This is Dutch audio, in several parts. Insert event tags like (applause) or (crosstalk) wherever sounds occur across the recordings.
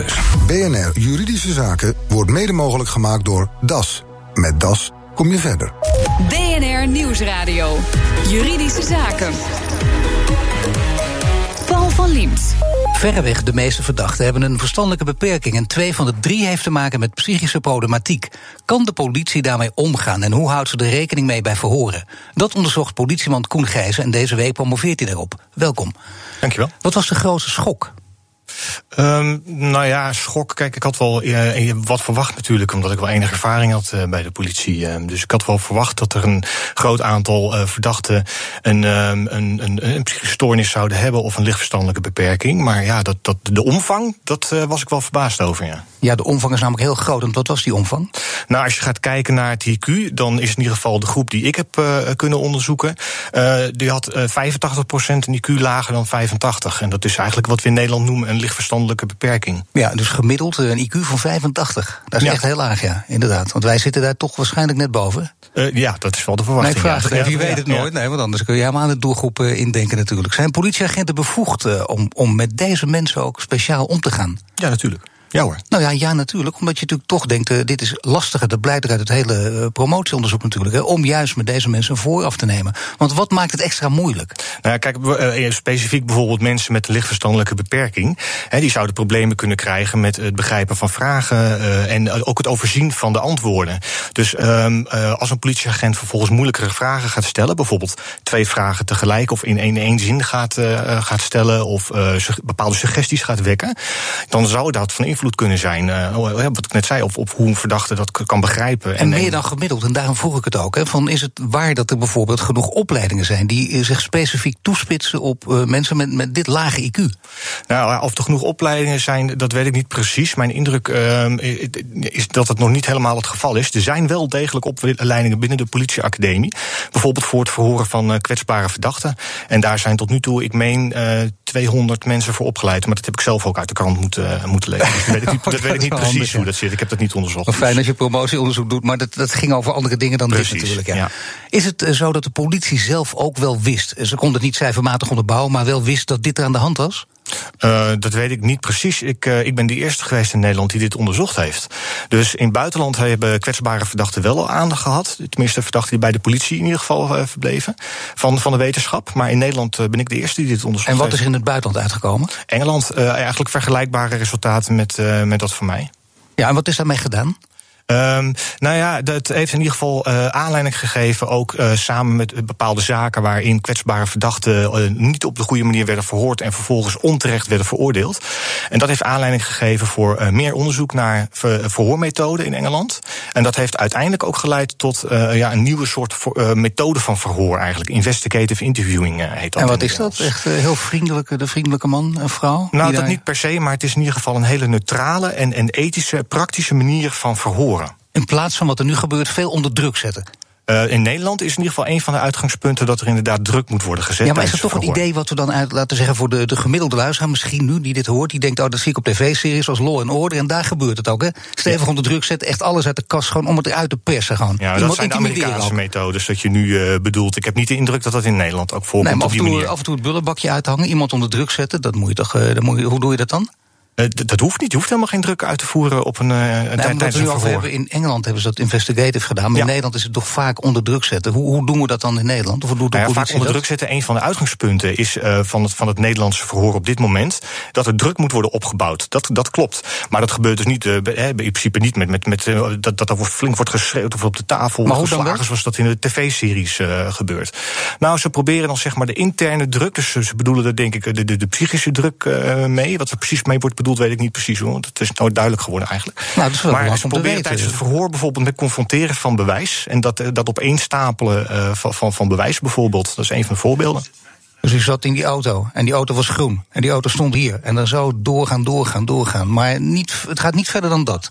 Plus. BNR Juridische Zaken wordt mede mogelijk gemaakt door DAS. Met DAS kom je verder. BNR Nieuwsradio. Juridische Zaken. Paul van Liemt. Verreweg de meeste verdachten hebben een verstandelijke beperking en twee van de drie heeft te maken met psychische problematiek. Kan de politie daarmee omgaan en hoe houdt ze er rekening mee bij verhoren? Dat onderzocht politieman Koen Gijzen en deze week promoveert hij daarop. Welkom. Dankjewel. Wat was de grootste schok? Um, nou ja, schok. Kijk, ik had wel uh, wat verwacht natuurlijk, omdat ik wel enige ervaring had uh, bij de politie. Uh, dus ik had wel verwacht dat er een groot aantal verdachten een, een, een, een, psychische stoornis zouden hebben of een lichtverstandelijke beperking. Maar ja, dat, dat, de omvang, dat was ik wel verbaasd over. Ja. ja, de omvang is namelijk heel groot. En wat was die omvang? Nou, als je gaat kijken naar het IQ, dan is in ieder geval de groep die ik heb kunnen onderzoeken, die had 85% een IQ lager dan 85. En dat is eigenlijk wat we in Nederland noemen een lichtverstandelijke beperking. Ja, dus gemiddeld een IQ van 85. Dat is echt heel laag, ja, inderdaad. Want wij zitten daar toch waarschijnlijk net boven. Uh, ja, dat is wel de verwachting. Nee, ik vraag het even, je weet het nooit. Nee, want anders kun je helemaal aan de doelgroep uh, indenken natuurlijk. Zijn politieagenten bevoegd om, om met deze mensen ook speciaal om te gaan? Ja, natuurlijk. Ja hoor. Nou ja, ja, natuurlijk. Omdat je natuurlijk toch denkt, uh, dit is lastiger. Dat blijkt uit het hele uh, promotieonderzoek natuurlijk. Hè, om juist met deze mensen vooraf te nemen. Want wat maakt het extra moeilijk? Nou ja, kijk, uh, specifiek bijvoorbeeld mensen met een lichtverstandelijke beperking. Hè, die zouden problemen kunnen krijgen met het begrijpen van vragen. en ook het overzien van de antwoorden. Dus um, als een politieagent vervolgens moeilijkere vragen gaat stellen. Bijvoorbeeld twee vragen tegelijk of in één, één zin gaat, gaat stellen. Of bepaalde suggesties gaat wekken. Dan zou dat van invloed kunnen zijn. Uh, wat ik net zei, of op hoe een verdachte dat kan begrijpen. En, meer dan gemiddeld, en daarom vroeg ik het ook. Hè, van is het waar dat er bijvoorbeeld genoeg opleidingen zijn die eh, zich specifiek toespitsen op uh, mensen met, met dit lage IQ? Nou, of er genoeg opleidingen zijn, dat weet ik niet precies. Mijn indruk uh, is dat het nog niet helemaal het geval is. Er zijn wel degelijk opleidingen binnen de politieacademie. Bijvoorbeeld voor het verhoren van kwetsbare verdachten. En daar zijn tot nu toe, ik meen, 200 mensen voor opgeleid. Maar dat heb ik zelf ook uit de krant moeten, moeten lezen. (laughs) Weet ik niet, dat weet ik niet precies hoe dat zit. Ik heb dat niet onderzocht. Maar fijn dat je promotieonderzoek doet, maar dat, dat ging over andere dingen dan precies, dit natuurlijk. Ja. Ja. Is het zo dat de politie zelf ook wel wist, ze kon het niet cijfermatig onderbouwen, maar wel wist dat dit er aan de hand was? Uh, dat weet ik niet precies. Ik, uh, ik ben de eerste geweest in Nederland die dit onderzocht heeft. Dus in het buitenland hebben kwetsbare verdachten wel al aandacht gehad. Tenminste, verdachten die bij de politie in ieder geval uh, verbleven. Van, van de wetenschap. Maar in Nederland ben ik de eerste die dit onderzocht heeft. En wat heeft. is in het buitenland uitgekomen? Engeland, eigenlijk vergelijkbare resultaten met, met dat van mij. Ja, en wat is daarmee gedaan? Um, nou ja, dat heeft in ieder geval uh, aanleiding gegeven, ook uh, samen met bepaalde zaken waarin kwetsbare verdachten uh, niet op de goede manier werden verhoord en vervolgens onterecht werden veroordeeld. En dat heeft aanleiding gegeven voor meer onderzoek naar ver, verhoormethoden in Engeland. En dat heeft uiteindelijk ook geleid tot ja, een nieuwe soort methode van verhoor, eigenlijk. Investigative interviewing heet dat. En wat is dat? Echt heel vriendelijke, de vriendelijke man en vrouw? Nou, dat daar... niet per se, maar het is in ieder geval een hele neutrale en, en ethische, praktische manier van verhoren. In plaats van wat er nu gebeurt, veel onder druk zetten. Uh, in Nederland is in ieder geval een van de uitgangspunten dat er inderdaad druk moet worden gezet. Ja, maar is dat toch het idee wat we dan uit laten zeggen voor de, de gemiddelde luisteraar, misschien nu die dit hoort, die denkt, oh, dat zie ik op tv-series als Law and Order en daar gebeurt het ook, hè? Stevig ja. onder druk zetten, echt alles uit de kast, gewoon om het eruit te persen. Gewoon. Ja, dat zijn de Amerikaanse ook. methodes dat je nu uh, bedoelt. Ik heb niet de indruk dat dat in Nederland ook voorkomt. Nee, maar af, en toe, af en toe het bullenbakje uithangen, iemand onder druk zetten, dat moet je toch, uh, dat moet je, hoe doe je dat dan? Uh, dat hoeft niet. Je hoeft helemaal geen druk uit te voeren op een uh, nee, tijdens een verhoor. Hebben, in Engeland hebben ze dat investigative gedaan. Maar ja. in Nederland is het toch vaak onder druk zetten. Hoe, hoe doen we dat dan in Nederland? Of hoe doet de nou ja, vaak onder dat? druk zetten. Een van de uitgangspunten is uh, van, het, van het Nederlandse verhoor op dit moment... dat er druk moet worden opgebouwd. Dat, dat klopt. Maar dat gebeurt dus niet, in principe niet met, met, met dat, dat er flink wordt geschreeuwd of op de tafel maar geslagen... zoals dat in de tv-series gebeurt. Nou, ze proberen dan zeg maar de interne druk... dus ze bedoelen er denk ik de, de, de psychische druk mee. Wat er precies mee wordt bedoeld, weet ik niet precies want het is nooit duidelijk geworden eigenlijk. Nou, dat is wel maar ze proberen tijdens het verhoor bijvoorbeeld met confronteren van bewijs... en dat, dat opeenstapelen uh, van, van, van bewijs bijvoorbeeld. Dat is een van de voorbeelden. Dus u zat in die auto en die auto was groen en die auto stond hier. En dan zou doorgaan, doorgaan, doorgaan. Maar niet, het gaat niet verder dan dat.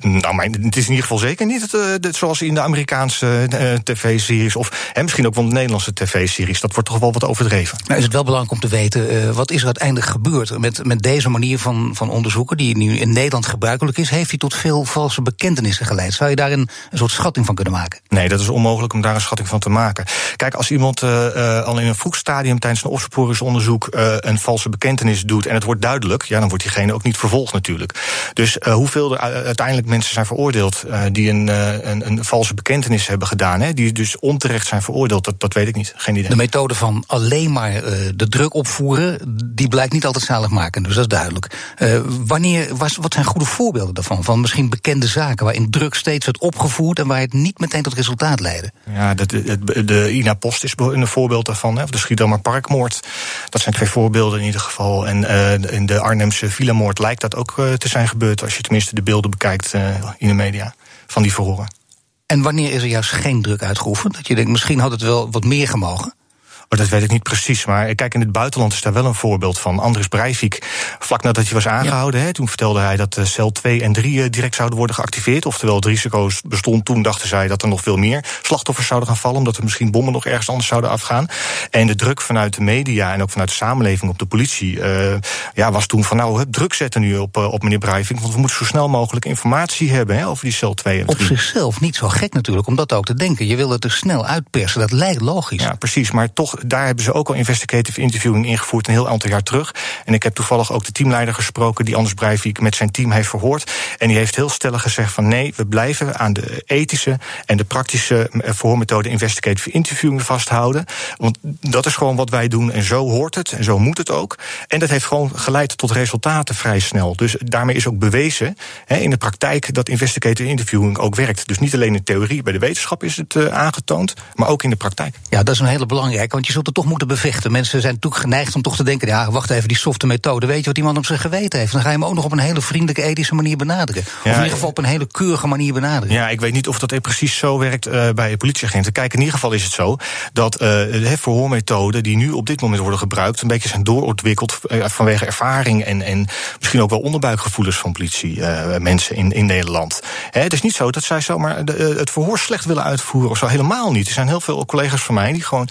Nou, maar het is in ieder geval zeker niet het, zoals in de Amerikaanse tv-series... of en misschien ook wel de Nederlandse tv-series. Dat wordt toch wel wat overdreven. Nou is het wel belangrijk om te weten... wat is er uiteindelijk gebeurd met, met deze manier van, van onderzoeken... die nu in Nederland gebruikelijk is... heeft hij tot veel valse bekentenissen geleid. Zou je daar een, een soort schatting van kunnen maken? Nee, dat is onmogelijk om daar een schatting van te maken. Kijk, als iemand al in een vroeg stadium tijdens een opsporingsonderzoek een valse bekentenis doet en het wordt duidelijk, ja, dan wordt diegene ook niet vervolgd natuurlijk. Dus hoeveel er uiteindelijk mensen zijn veroordeeld uh, die een, uh, een, een, valse bekentenis hebben gedaan, hè, die dus onterecht zijn veroordeeld, dat, dat weet ik niet. Geen idee. De methode van alleen maar de druk opvoeren, die blijkt niet altijd zaligmakend, dus dat is duidelijk. wanneer, was, wat zijn goede voorbeelden daarvan? Van misschien bekende zaken waarin druk steeds werd opgevoerd en waar het niet meteen tot resultaat leidde? Ja, de, de, de Ina Post is een voorbeeld daarvan, hè, of de Schiedammer Parkmoord. Dat zijn twee voorbeelden in ieder geval. En in de Arnhemse filamoord lijkt dat ook te zijn gebeurd, als je tenminste de beelden bekijkt uh, in de media van die verhoren. En wanneer is er juist geen druk uitgeoefend? Dat je denkt, misschien had het wel wat meer gemogen? Oh, dat weet ik niet precies. Maar kijk, in het buitenland is daar wel een voorbeeld van. Andris Breivik, vlak nadat hij was aangehouden, hè, toen vertelde hij dat uh, cel 2 en 3 uh, direct zouden worden geactiveerd. Oftewel, het risico bestond. Toen dachten zij dat er nog veel meer slachtoffers zouden gaan vallen, omdat er misschien bommen nog ergens anders zouden afgaan. En de druk vanuit de media en ook vanuit de samenleving op de politie uh, ja, was toen van nou, druk zetten nu op, op meneer Breivik. Want we moeten zo snel mogelijk informatie hebben hè, over die cel 2 en 3. Op zichzelf niet zo gek natuurlijk, om dat ook te denken. Je wil het er snel uitpersen. Dat lijkt logisch. Ja, precies. Maar toch daar hebben ze ook al investigative interviewing ingevoerd een heel aantal jaar terug. En ik heb toevallig ook de teamleider gesproken die Anders Breivik met zijn team heeft verhoord. En die heeft heel stellig gezegd van nee, we blijven aan de ethische en de praktische eh, verhoormethode investigative interviewing vasthouden. Want dat is gewoon wat wij doen en zo hoort het en zo moet het ook. En dat heeft gewoon geleid tot resultaten vrij snel. Dus daarmee is ook bewezen in de praktijk dat investigative interviewing ook werkt. Dus niet alleen in theorie, bij de wetenschap is het uh, aangetoond, maar ook in de praktijk. Ja, dat is een hele belangrijke, want je zult het toch moeten bevechten. Mensen zijn natuurlijk geneigd om toch te denken: ja, wacht even, die softe methode. Weet je wat iemand op zijn geweten heeft? Dan ga je hem ook nog op een hele vriendelijke, ethische manier benaderen. of in ieder geval op een hele keurige manier benaderen. Ja, ik weet niet of dat precies zo werkt uh, bij politieagenten. Kijk, in ieder geval is het zo dat uh, de verhoormethoden die nu op dit moment worden gebruikt, een beetje zijn doorontwikkeld uh, vanwege ervaring en, en misschien ook wel onderbuikgevoelens van politiemensen in, in Nederland. Hè, het is niet zo dat zij zomaar de, het verhoor slecht willen uitvoeren of zo. Helemaal niet. Er zijn heel veel collega's van mij die gewoon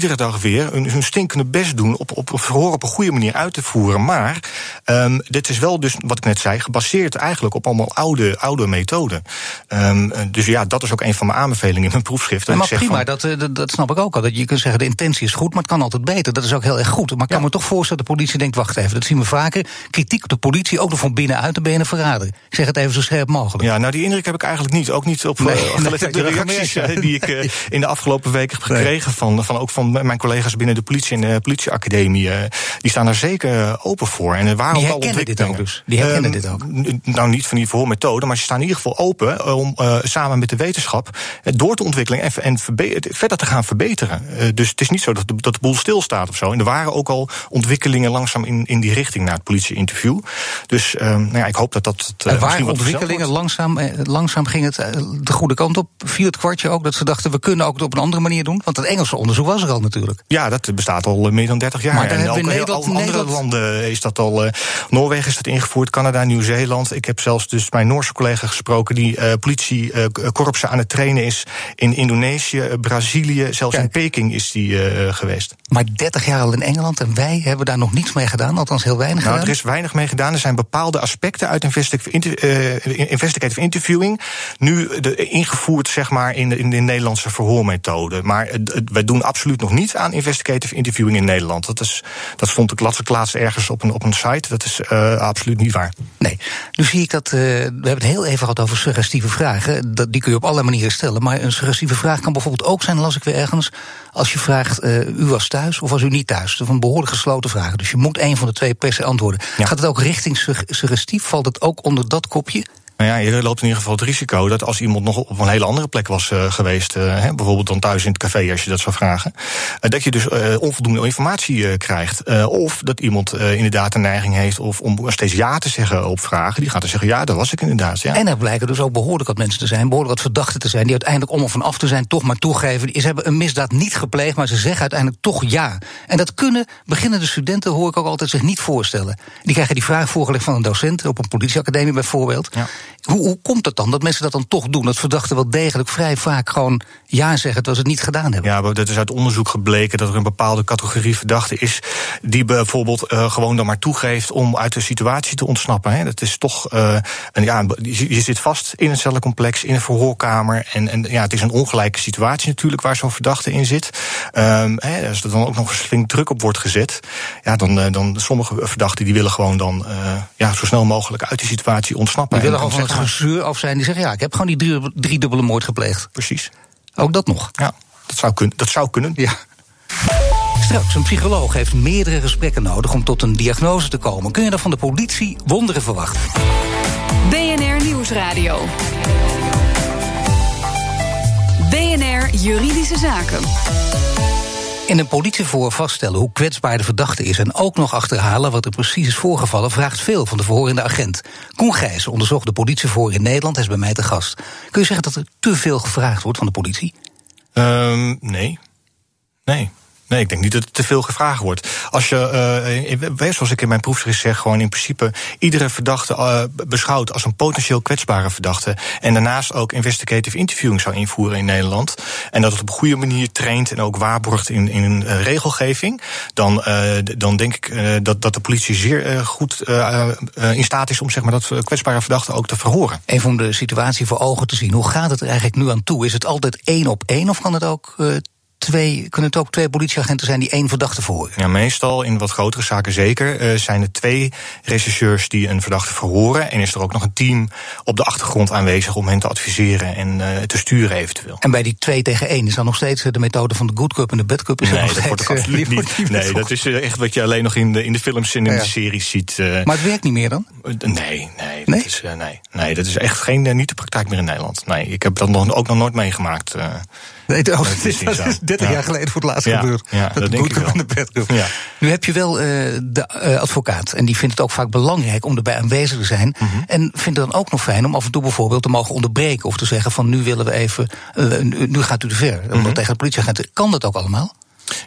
iedere dag weer hun, stinkende best doen op, op, op verhoor op een goede manier uit te voeren. Maar um, dit is wel dus, wat ik net zei, gebaseerd eigenlijk op allemaal oude, oude methoden. Um, dus ja, dat is ook een van mijn aanbevelingen in mijn proefschrift. maar prima, dat, dat snap ik ook al. Dat je kunt zeggen, de intentie is goed, maar het kan altijd beter. Dat is ook heel erg goed. Maar ik kan me toch voorstellen dat de politie denkt, wacht even, dat zien we vaker. Kritiek op de politie, ook nog van binnenuit, de benen verrader. Ik zeg het even zo scherp mogelijk. Ja, nou die indruk heb ik eigenlijk niet. Ook niet op nee, (laughs) uh, de reacties die ik (laughs) uh, in de afgelopen weken heb gekregen van, van ook van mijn collega's binnen de politie en de politieacademie, eh, die staan daar zeker eh, open voor. En waar die herkennen dit ook dus? Die herkennen dit ook? Nou, niet van die verhoormethode, maar ze staan in ieder geval open eh, om samen met de wetenschap door te ontwikkelen en, en verder te gaan verbeteren. dus het is niet zo dat de, dat de boel stilstaat of zo. En er waren ook al ontwikkelingen langzaam in, in die richting naar het politieinterview. Dus nou ja, ik hoop dat dat. er waren ontwikkelingen, langzaam, langzaam ging het de goede kant op. Viel het kwartje ook dat ze dachten, we kunnen ook het op een andere manier doen? Want het Engelse onderzoek was er al natuurlijk. Ja, dat bestaat al meer dan 30 jaar. Maar en ook in Nederland, andere Nederland... landen is dat al. Uh, Noorwegen is dat ingevoerd, Canada, Nieuw-Zeeland. Ik heb zelfs dus mijn Noorse collega gesproken die uh, politiekorpsen uh, aan het trainen is in Indonesië, Brazilië, zelfs Kijk. in Peking is die geweest. Maar 30 jaar al in Engeland en wij hebben daar nog niets mee gedaan, althans heel weinig nou, gedaan. Er is weinig mee gedaan. Er zijn bepaalde aspecten uit investigative, investigative interviewing nu de, ingevoerd zeg maar, in de, in de Nederlandse verhoormethode. Maar wij doen absoluut nog niet aan investigative interviewing in Nederland. Dat, is, dat stond ik laatst ergens op een, op een site. Dat is uh, absoluut niet waar. Nee. Nu zie ik dat. Uh, we hebben het heel even gehad over suggestieve vragen. Dat, die kun je op allerlei manieren stellen. Maar een suggestieve vraag kan bijvoorbeeld ook zijn, las ik weer ergens. Als je vraagt, uh, u was thuis of was u niet thuis? Dat is een behoorlijk gesloten vraag. Dus je moet een van de twee per se antwoorden. Ja. Gaat het ook richting suggestief? Valt het ook onder dat kopje? Nou ja, je loopt in ieder geval het risico dat als iemand nog op een hele andere plek was uh, geweest, uh, hè, bijvoorbeeld dan thuis in het café als je dat zou vragen, uh, dat je dus onvoldoende informatie krijgt. of dat iemand inderdaad een neiging heeft of om steeds ja te zeggen op vragen. Die gaat dan zeggen, ja, dat was ik inderdaad. Ja. En er blijken dus ook behoorlijk wat mensen te zijn, behoorlijk wat verdachten te zijn, die uiteindelijk om of van af te zijn toch maar toegeven. Ze hebben een misdaad niet gepleegd, maar ze zeggen uiteindelijk toch ja. En dat kunnen beginnende studenten, hoor ik ook altijd, zich niet voorstellen. Die krijgen die vraag voorgelegd van een docent, op een politieacademie bijvoorbeeld. Ja. Hoe, hoe komt het dan dat mensen dat dan toch doen? Dat verdachten wel degelijk vrij vaak gewoon ja zeggen terwijl ze het niet gedaan hebben. Ja, dat is uit onderzoek gebleken dat er een bepaalde categorie verdachte is die bijvoorbeeld uh, gewoon dan maar toegeeft om uit de situatie te ontsnappen. Hè. Dat is toch uh, een, ja, je, je, zit vast in een cellencomplex, in een verhoorkamer. En, en ja, het is een ongelijke situatie natuurlijk waar zo'n verdachte in zit. Um, hè, als er dan ook nog eens flink druk op wordt gezet, ja, dan, uh, dan sommige verdachten die willen gewoon dan ja, zo snel mogelijk uit die situatie ontsnappen. Die willen gewoon van het gezeur af zijn. Die zeggen ja, ik heb gewoon die drie, driedubbele moord gepleegd. Precies. Ook dat nog? Ja, dat zou, kun, dat zou kunnen. Ja. Straks, een psycholoog heeft meerdere gesprekken nodig om tot een diagnose te komen. Kun je dan van de politie wonderen verwachten? BNR Nieuwsradio. BNR Juridische Zaken. In een politieverhoor vaststellen hoe kwetsbaar de verdachte is... en ook nog achterhalen wat er precies is voorgevallen... vraagt veel van de verhorende agent. Koen Gijs onderzocht de politieverhoor in Nederland. Hij is bij mij te gast. Kun je zeggen dat er te veel gevraagd wordt van de politie? Um, nee. Nee. Nee, ik denk niet dat het te veel gevraagd wordt. Als je, uh, zoals ik in mijn proefschrift zeg, gewoon in principe iedere verdachte beschouwt als een potentieel kwetsbare verdachte. En daarnaast ook investigative interviewing zou invoeren in Nederland. En dat het op een goede manier traint en ook waarborgt in, in regelgeving. Dan, dan denk ik dat, dat de politie zeer goed in staat is om zeg maar, dat kwetsbare verdachte ook te verhoren. Even om de situatie voor ogen te zien. Hoe gaat het er eigenlijk nu aan toe? Is het altijd één op één of kan het ook twee, kunnen het ook twee politieagenten zijn die één verdachte verhoren? Ja, meestal in wat grotere zaken zeker uh, zijn er twee rechercheurs die een verdachte verhoren. En is er ook nog een team op de achtergrond aanwezig om hen te adviseren en uh, te sturen eventueel. En bij die twee tegen één is dan nog steeds de methode van de good cup en de bad cup? Is nee, dat wordt ook absoluut niet. Nee, dat is echt wat je alleen nog in de, in de films en in de series ziet. Uh, maar het werkt niet meer dan? Nee, nee, nee? Dat, is, nee, nee dat is echt geen, niet de praktijk meer in Nederland. Nee, ik heb dat nog, ook nog nooit meegemaakt. Nee, dat, is, dat is 30 jaar geleden voor het laatst gebeurd. Ja, dat, denk ik. De ja. Nu heb je wel uh, de uh, advocaat. En die vindt het ook vaak belangrijk om erbij aanwezig te zijn. Mm -hmm. En vindt het dan ook nog fijn om af en toe bijvoorbeeld te mogen onderbreken. Of te zeggen van nu willen we even, uh, nu gaat u te ver. Mm -hmm. Tegen de politieagent. Kan dat ook allemaal?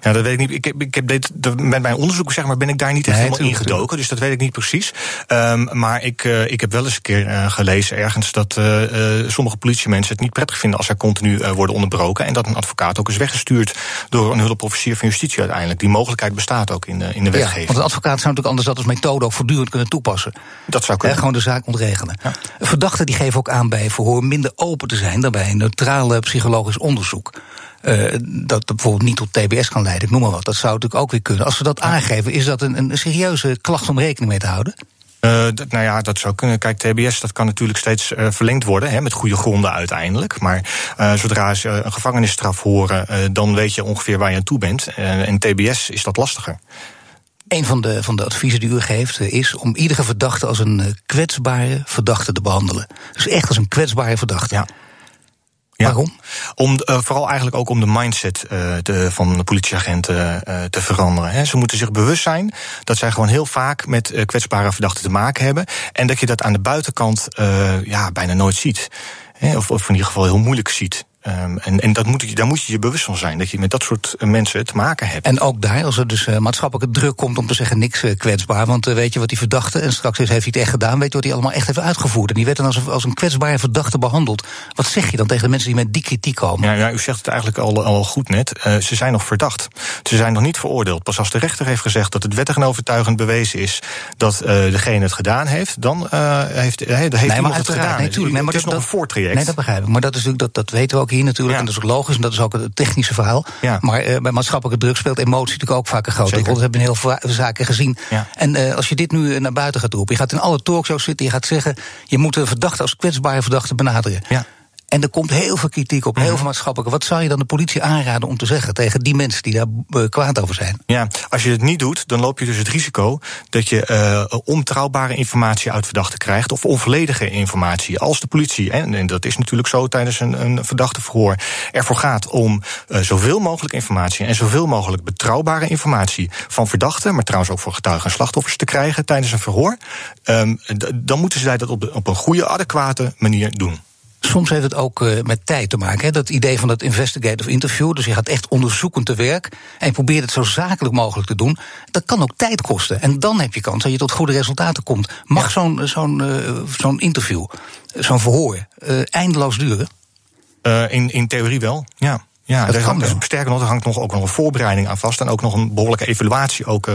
Ja, dat weet ik niet. Ik heb, ik heb dit, met mijn onderzoek zeg maar, ben ik daar niet echt nee, helemaal ingedoken. Dus dat weet ik niet precies. Um, maar ik, uh, ik heb wel eens een keer uh, gelezen ergens dat uh, sommige politiemensen het niet prettig vinden als zij continu worden onderbroken. En dat een advocaat ook is weggestuurd door een hulpofficier van justitie uiteindelijk. Die mogelijkheid bestaat ook in de, in de wetgeving. Ja, want een advocaat zou natuurlijk anders dat als methode ook voortdurend kunnen toepassen. Dat zou kunnen. En gewoon de zaak ontregelen. Ja. Verdachten die geven ook aan bij verhoor minder open te zijn dan bij een neutrale psychologisch onderzoek. Uh, dat bijvoorbeeld niet tot TBS kan leiden, ik noem maar wat. Dat zou natuurlijk ook weer kunnen. Als we dat aangeven, is dat een, een serieuze klacht om rekening mee te houden? Uh, nou ja, dat zou kunnen. Kijk, TBS dat kan natuurlijk steeds uh, verlengd worden, hè, met goede gronden uiteindelijk. Maar uh, zodra ze een gevangenisstraf horen, dan weet je ongeveer waar je aan toe bent. en TBS is dat lastiger. Een van de, van de adviezen die u geeft is om iedere verdachte als een kwetsbare verdachte te behandelen. Dus echt als een kwetsbare verdachte. Ja. Ja. Waarom? Om, uh, vooral eigenlijk ook om de mindset uh, de, van de politieagenten uh, te veranderen. He, ze moeten zich bewust zijn dat zij gewoon heel vaak met kwetsbare verdachten te maken hebben. En dat je dat aan de buitenkant ja, bijna nooit ziet. He, of, of in ieder geval heel moeilijk ziet. Um, en en dat moet je, daar moet je je bewust van zijn, dat je met dat soort eh, mensen te maken hebt. En ook daar, als er dus uh, maatschappelijke druk komt om te zeggen niks uh, kwetsbaar. Want uh, weet je wat die verdachte, en straks heeft hij het echt gedaan, weet je wat hij allemaal echt heeft uitgevoerd. En die werd dan als, als een kwetsbare verdachte behandeld. Wat zeg je dan tegen de mensen die met die kritiek komen? Ja, ja u zegt het eigenlijk al, al goed net. ze zijn nog verdacht. Ze zijn nog niet veroordeeld. Pas als de rechter heeft gezegd dat het wettig en overtuigend bewezen is dat degene het gedaan heeft, dan heeft, heeft nee, hij nog het gedaan. Nee, tuurlijk, nee, maar het is dat, nog een voortraject. Nee, dat begrijp ik. Maar dat is natuurlijk, dat, dat weten we ook hier natuurlijk. Ja. En dat is ook logisch en dat is ook het technische verhaal. Ja. Maar uh, bij maatschappelijke druk speelt emotie natuurlijk ook vaak een grote rol. Dat hebben we in heel veel zaken gezien. Ja. En uh, als je dit nu naar buiten gaat roepen, je gaat in alle talkshows zitten, je gaat zeggen, je moet een verdachte als kwetsbare verdachte benaderen. Ja. En er komt heel veel kritiek op, heel mhm. veel maatschappelijke. Wat zou je dan de politie aanraden om te zeggen tegen die mensen die daar uh, kwaad over zijn? Ja, als je het niet doet, dan loop je dus het risico dat je uh, onbetrouwbare informatie uit verdachten krijgt of onvolledige informatie. Als de politie, en, en dat is natuurlijk zo tijdens een, een verdachte verhoor, ervoor gaat om uh, zoveel mogelijk informatie en zoveel mogelijk betrouwbare informatie van verdachten, maar trouwens ook voor getuigen en slachtoffers te krijgen tijdens een verhoor, um, dan moeten zij dat op, op een goede, adequate manier doen. Soms heeft het ook uh, met tijd te maken. Hè? Dat idee van dat investigative interview. Dus je gaat echt onderzoekend te werk. En je probeert het zo zakelijk mogelijk te doen. Dat kan ook tijd kosten. En dan heb je kans dat je tot goede resultaten komt. Mag ja. zo'n zo'n uh, zo'n interview, zo'n verhoor, uh, eindeloos duren? in, in theorie wel, ja. Ja, er hangt, dus, sterker nog, er hangt nog ook nog een voorbereiding aan vast. En ook nog een behoorlijke evaluatie ook,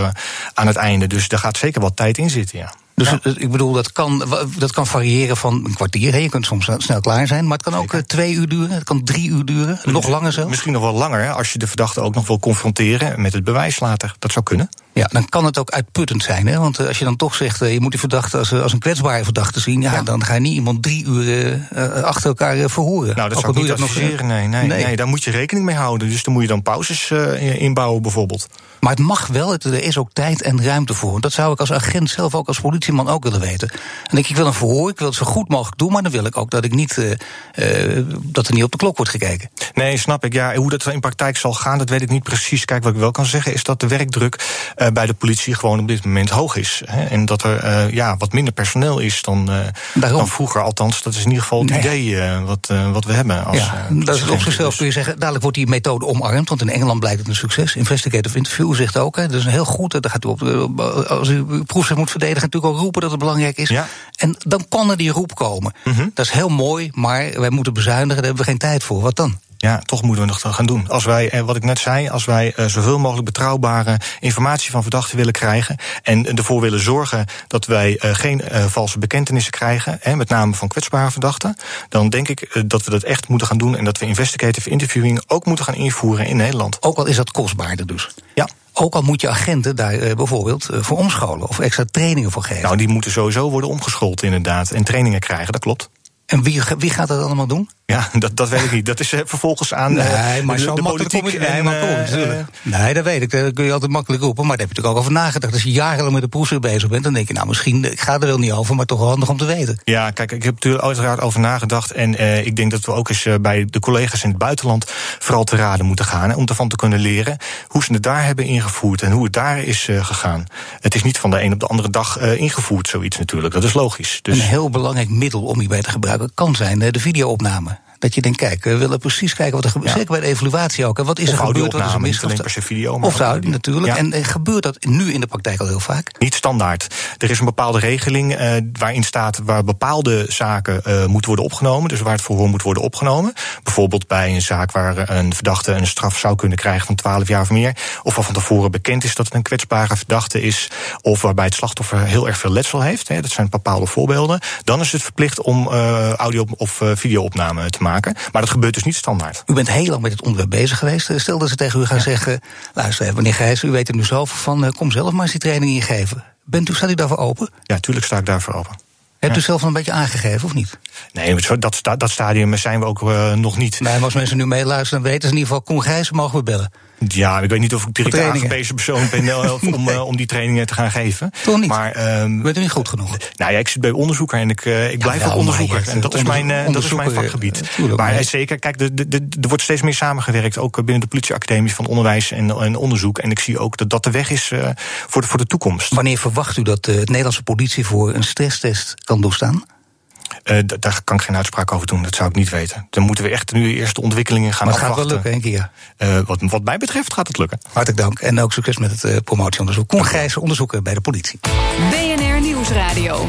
aan het einde. Dus daar gaat zeker wat tijd in zitten, ja. Dus ja. ik bedoel, dat kan, dat kan variëren van een kwartier. Je kunt soms snel klaar zijn. Maar het kan ook Zeker. twee uur duren. Het kan drie uur duren. Nog langer zelfs. Misschien nog wel langer. Hè, als je de verdachte ook nog wil confronteren met het bewijs later. Dat zou kunnen. Ja, dan kan het ook uitputtend zijn. Hè? Want als je dan toch zegt, je moet die verdachte als, als een kwetsbare verdachte zien... Ja, ja, dan ga je niet iemand drie uur uh, achter elkaar verhoren. Nou, dat zou ik niet adviseren, nee, nee, nee. nee. Daar moet je rekening mee houden. Dus dan moet je dan pauzes uh, inbouwen bijvoorbeeld. Maar het mag wel, er is ook tijd en ruimte voor. Dat zou ik als agent zelf ook als politieman ook willen weten. En ik, ik wil een verhoor, ik wil het zo goed mogelijk doen... maar dan wil ik ook dat, ik niet, dat er niet op de klok wordt gekeken. Nee, snap ik. Ja, hoe dat in praktijk zal gaan, dat weet ik niet precies. Kijk, wat ik wel kan zeggen is dat de werkdruk bij de politie gewoon op dit moment hoog is. Hè, en dat er ja, wat minder personeel is dan, dan vroeger. Althans, dat is in ieder geval het nee. idee wat, wat we hebben. Als, ja, dat is op zichzelf kun je zeggen, dadelijk wordt die methode omarmd. Want in Engeland blijkt het een succes. Investigative Interview zegt ook, hè, dat is heel goed. Daar gaat u op, als u proefschrift moet verdedigen, natuurlijk ook roepen dat het belangrijk is. Ja. En dan kan er die roep komen. Mm -hmm. Dat is heel mooi, maar wij moeten bezuinigen, daar hebben we geen tijd voor. Wat dan? Ja, toch moeten we nog gaan doen. Als wij, wat ik net zei, als wij zoveel mogelijk betrouwbare informatie van verdachten willen krijgen. en ervoor willen zorgen dat wij geen valse bekentenissen krijgen. met name van kwetsbare verdachten. dan denk ik dat we dat echt moeten gaan doen. en dat we investigative interviewing ook moeten gaan invoeren in Nederland. Ook al is dat kostbaarder dus. Ja. Ook al moet je agenten daar uh, bijvoorbeeld uh, voor omscholen of extra trainingen voor geven. Nou, die moeten sowieso worden omgeschoold, inderdaad. En trainingen krijgen, dat klopt. En wie, wie gaat dat allemaal doen? Ja, dat, dat weet ik niet. Dat is uh, vervolgens aan nee, maar de, zo de politiek. Je, nee, maar kom, natuurlijk. nee, dat weet ik. Dat kun je altijd makkelijk roepen. Maar daar heb je natuurlijk ook over nagedacht. Als je jarenlang met de proefschrift bezig bent, dan denk je, nou, misschien ik ga er wel niet over, maar toch wel handig om te weten. Ja, kijk, ik heb natuurlijk uiteraard over nagedacht. En ik denk dat we ook eens bij de collega's in het buitenland vooral te raden moeten gaan. Hè, om ervan te kunnen leren hoe ze het daar hebben ingevoerd en hoe het daar is gegaan. Het is niet van de een op de andere dag ingevoerd, zoiets natuurlijk. Dat is logisch. Dus... Een heel belangrijk middel om hierbij te gebruiken kan zijn de videoopname. Dat je denkt, kijk, we willen precies kijken wat er gebeurt. Ja. Zeker bij de evaluatie ook. En wat is of er gebeurd? Wat is er mis? Per video. Of audio, natuurlijk. Ja. En, en gebeurt dat nu in de praktijk al heel vaak? Niet standaard. Er is een bepaalde regeling uh, waarin staat waar bepaalde zaken uh, moeten worden opgenomen. Dus waar het verhoor moet worden opgenomen. Bijvoorbeeld bij een zaak waar een verdachte een straf zou kunnen krijgen van 12 jaar of meer. Of waar van tevoren bekend is dat het een kwetsbare verdachte is. Of waarbij het slachtoffer heel erg veel letsel heeft. Hè, dat zijn bepaalde voorbeelden. Dan is het verplicht om uh, audio- of videoopname te maken. Maken. Maar dat gebeurt dus niet standaard. U bent heel lang met het onderwerp bezig geweest. Stel dat ze tegen u gaan ja. zeggen: luister, meneer Gijs, u weet er nu zoveel van, kom zelf maar eens die training ingeven. Bent u, staat u daarvoor open? Ja, tuurlijk sta ik daarvoor open. Hebt u zelf een beetje aangegeven, of niet? Nee, dat, dat stadium zijn we ook uh, nog niet. Nee, maar als mensen nu meeluisteren, dan weten ze in ieder geval... Koen Gijs mogen we bellen. Ja, ik weet niet of ik direct aangewezen persoon ben om, nee. (laughs) uh, om die trainingen te gaan geven. Toch niet? Maar, um, Bent u niet goed genoeg? Nou ja, ik zit bij onderzoeker en ik, uh, ik blijf ook onderzoeker. En dat is, mijn, uh, dat is mijn vakgebied. Tuurlijk, maar zeker, kijk, de, de, de, er wordt steeds meer samengewerkt. Ook binnen de politieacademie van onderwijs en, en onderzoek. En ik zie ook dat dat de weg is voor, de, voor de toekomst. Wanneer verwacht u dat de Nederlandse politie voor een stresstest kan doorstaan? Uh, daar kan ik geen uitspraak over doen, dat zou ik niet weten. Dan moeten we echt nu eerst de ontwikkelingen gaan maar het afwachten. gaat wel lukken, keer. Uh, wat, wat mij betreft gaat het lukken. Hartelijk dank en ook succes met het uh, promotieonderzoek. Koen Gijzen, onderzoeker bij de politie. BNR Nieuwsradio.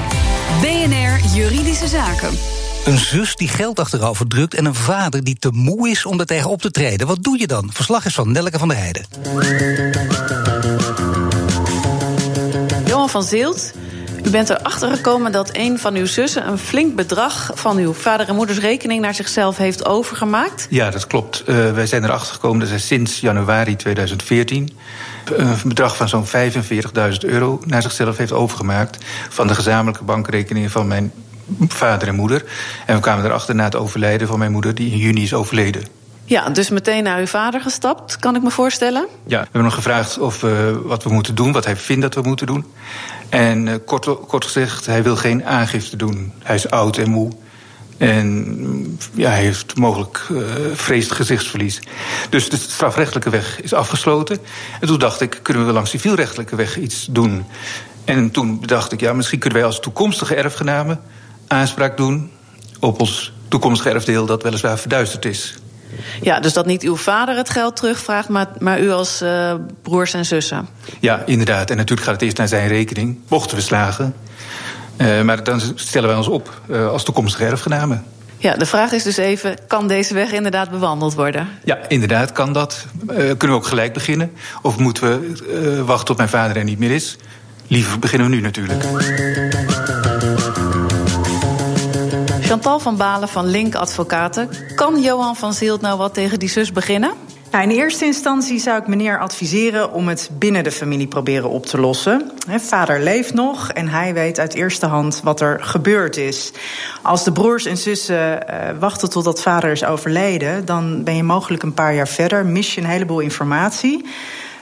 BNR Juridische Zaken. Een zus die geld achterover drukt en een vader die te moe is om er tegen op te treden. Wat doe je dan? Verslag is van Nelke van der Heijden. Johan van Zeelt u bent erachter gekomen dat een van uw zussen een flink bedrag van uw vader en moeders rekening naar zichzelf heeft overgemaakt? Ja, dat klopt. Uh, wij zijn erachter gekomen dat zij sinds januari 2014 een bedrag van zo'n 45.000 euro naar zichzelf heeft overgemaakt van de gezamenlijke bankrekeningen van mijn vader en moeder. En we kwamen erachter na het overlijden van mijn moeder, die in juni is overleden. Ja, dus meteen naar uw vader gestapt, kan ik me voorstellen? Ja, we hebben nog gevraagd of, uh, wat we moeten doen, wat hij vindt dat we moeten doen. En uh, kort, kort gezegd, hij wil geen aangifte doen. Hij is oud en moe. En ja, hij heeft mogelijk uh, vreesd gezichtsverlies. Dus de strafrechtelijke weg is afgesloten. En toen dacht ik, kunnen we langs civielrechtelijke weg iets doen? En toen dacht ik, ja, misschien kunnen wij als toekomstige erfgenamen aanspraak doen op ons toekomstig erfdeel dat weliswaar verduisterd is. Ja, dus dat niet uw vader het geld terugvraagt, maar, maar u als uh, broers en zussen. Ja, inderdaad. En natuurlijk gaat het eerst naar zijn rekening, mochten we slagen. Uh, maar dan stellen wij ons op uh, als toekomstige erfgenamen. Ja, de vraag is dus even: kan deze weg inderdaad bewandeld worden? Ja, inderdaad kan dat. Kunnen we ook gelijk beginnen? Of moeten we wachten tot mijn vader er niet meer is? Liever beginnen we nu natuurlijk. Chantal van Balen van Link Advocaten. Kan Johan van Zielt nou wat tegen die zus beginnen? Nou, in eerste instantie zou ik meneer adviseren om het binnen de familie proberen op te lossen. vader leeft nog en hij weet uit eerste hand wat er gebeurd is. Als de broers en zussen uh, wachten totdat vader is overleden, dan ben je mogelijk een paar jaar verder, mis je een heleboel informatie.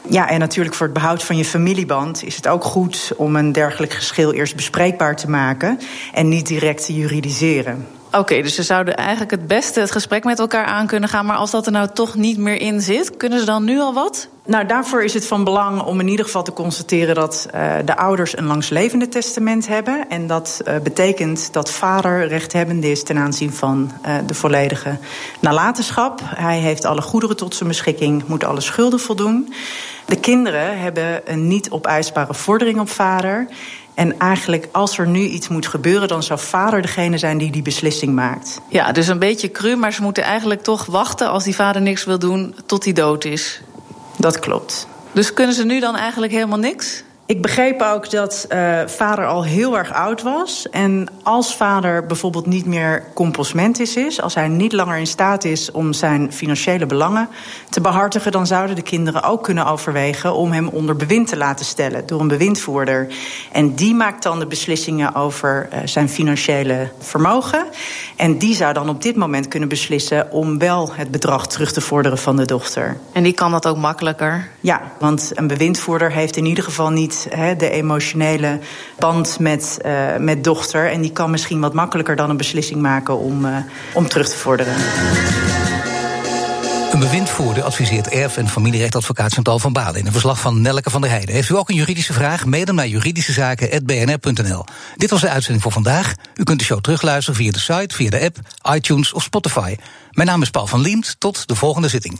Ja, en natuurlijk voor het behoud van je familieband is het ook goed om een dergelijk geschil eerst bespreekbaar te maken en niet direct te juridiseren. Oké, okay, dus ze zouden eigenlijk het beste het gesprek met elkaar aan kunnen gaan. Maar als dat er nou toch niet meer in zit, kunnen ze dan nu al wat? Nou, daarvoor is het van belang om in ieder geval te constateren dat uh, de ouders een langslevende testament hebben. En dat uh, betekent dat vader rechthebbende is ten aanzien van uh, de volledige nalatenschap. Hij heeft alle goederen tot zijn beschikking, moet alle schulden voldoen. De kinderen hebben een niet opeisbare vordering op vader. En eigenlijk, als er nu iets moet gebeuren, dan zou vader degene zijn die die beslissing maakt. Ja, dus een beetje cru, maar ze moeten eigenlijk toch wachten als die vader niks wil doen tot hij dood is. Dat klopt. Dus kunnen ze nu dan eigenlijk helemaal niks? Ik begreep ook dat uh, vader al heel erg oud was. En als vader bijvoorbeeld niet meer compostmentis is, als hij niet langer in staat is om zijn financiële belangen te behartigen, dan zouden de kinderen ook kunnen overwegen om hem onder bewind te laten stellen door een bewindvoerder. En die maakt dan de beslissingen over uh, zijn financiële vermogen. En die zou dan op dit moment kunnen beslissen om wel het bedrag terug te vorderen van de dochter. En die kan dat ook makkelijker? Ja, want een bewindvoerder heeft in ieder geval niet de emotionele band met, uh, met dochter. En die kan misschien wat makkelijker dan een beslissing maken om, uh, om terug te vorderen. Een bewindvoerder adviseert erf- en familierechtadvocaat Chantal van Balen... in een verslag van Nelke van der Heijden. Heeft u ook een juridische vraag? Mail naar juridischezaken.bnr.nl. Dit was de uitzending voor vandaag. U kunt de show terugluisteren via de site, via de app, iTunes of Spotify. Mijn naam is Paul van Liemt. Tot de volgende zitting.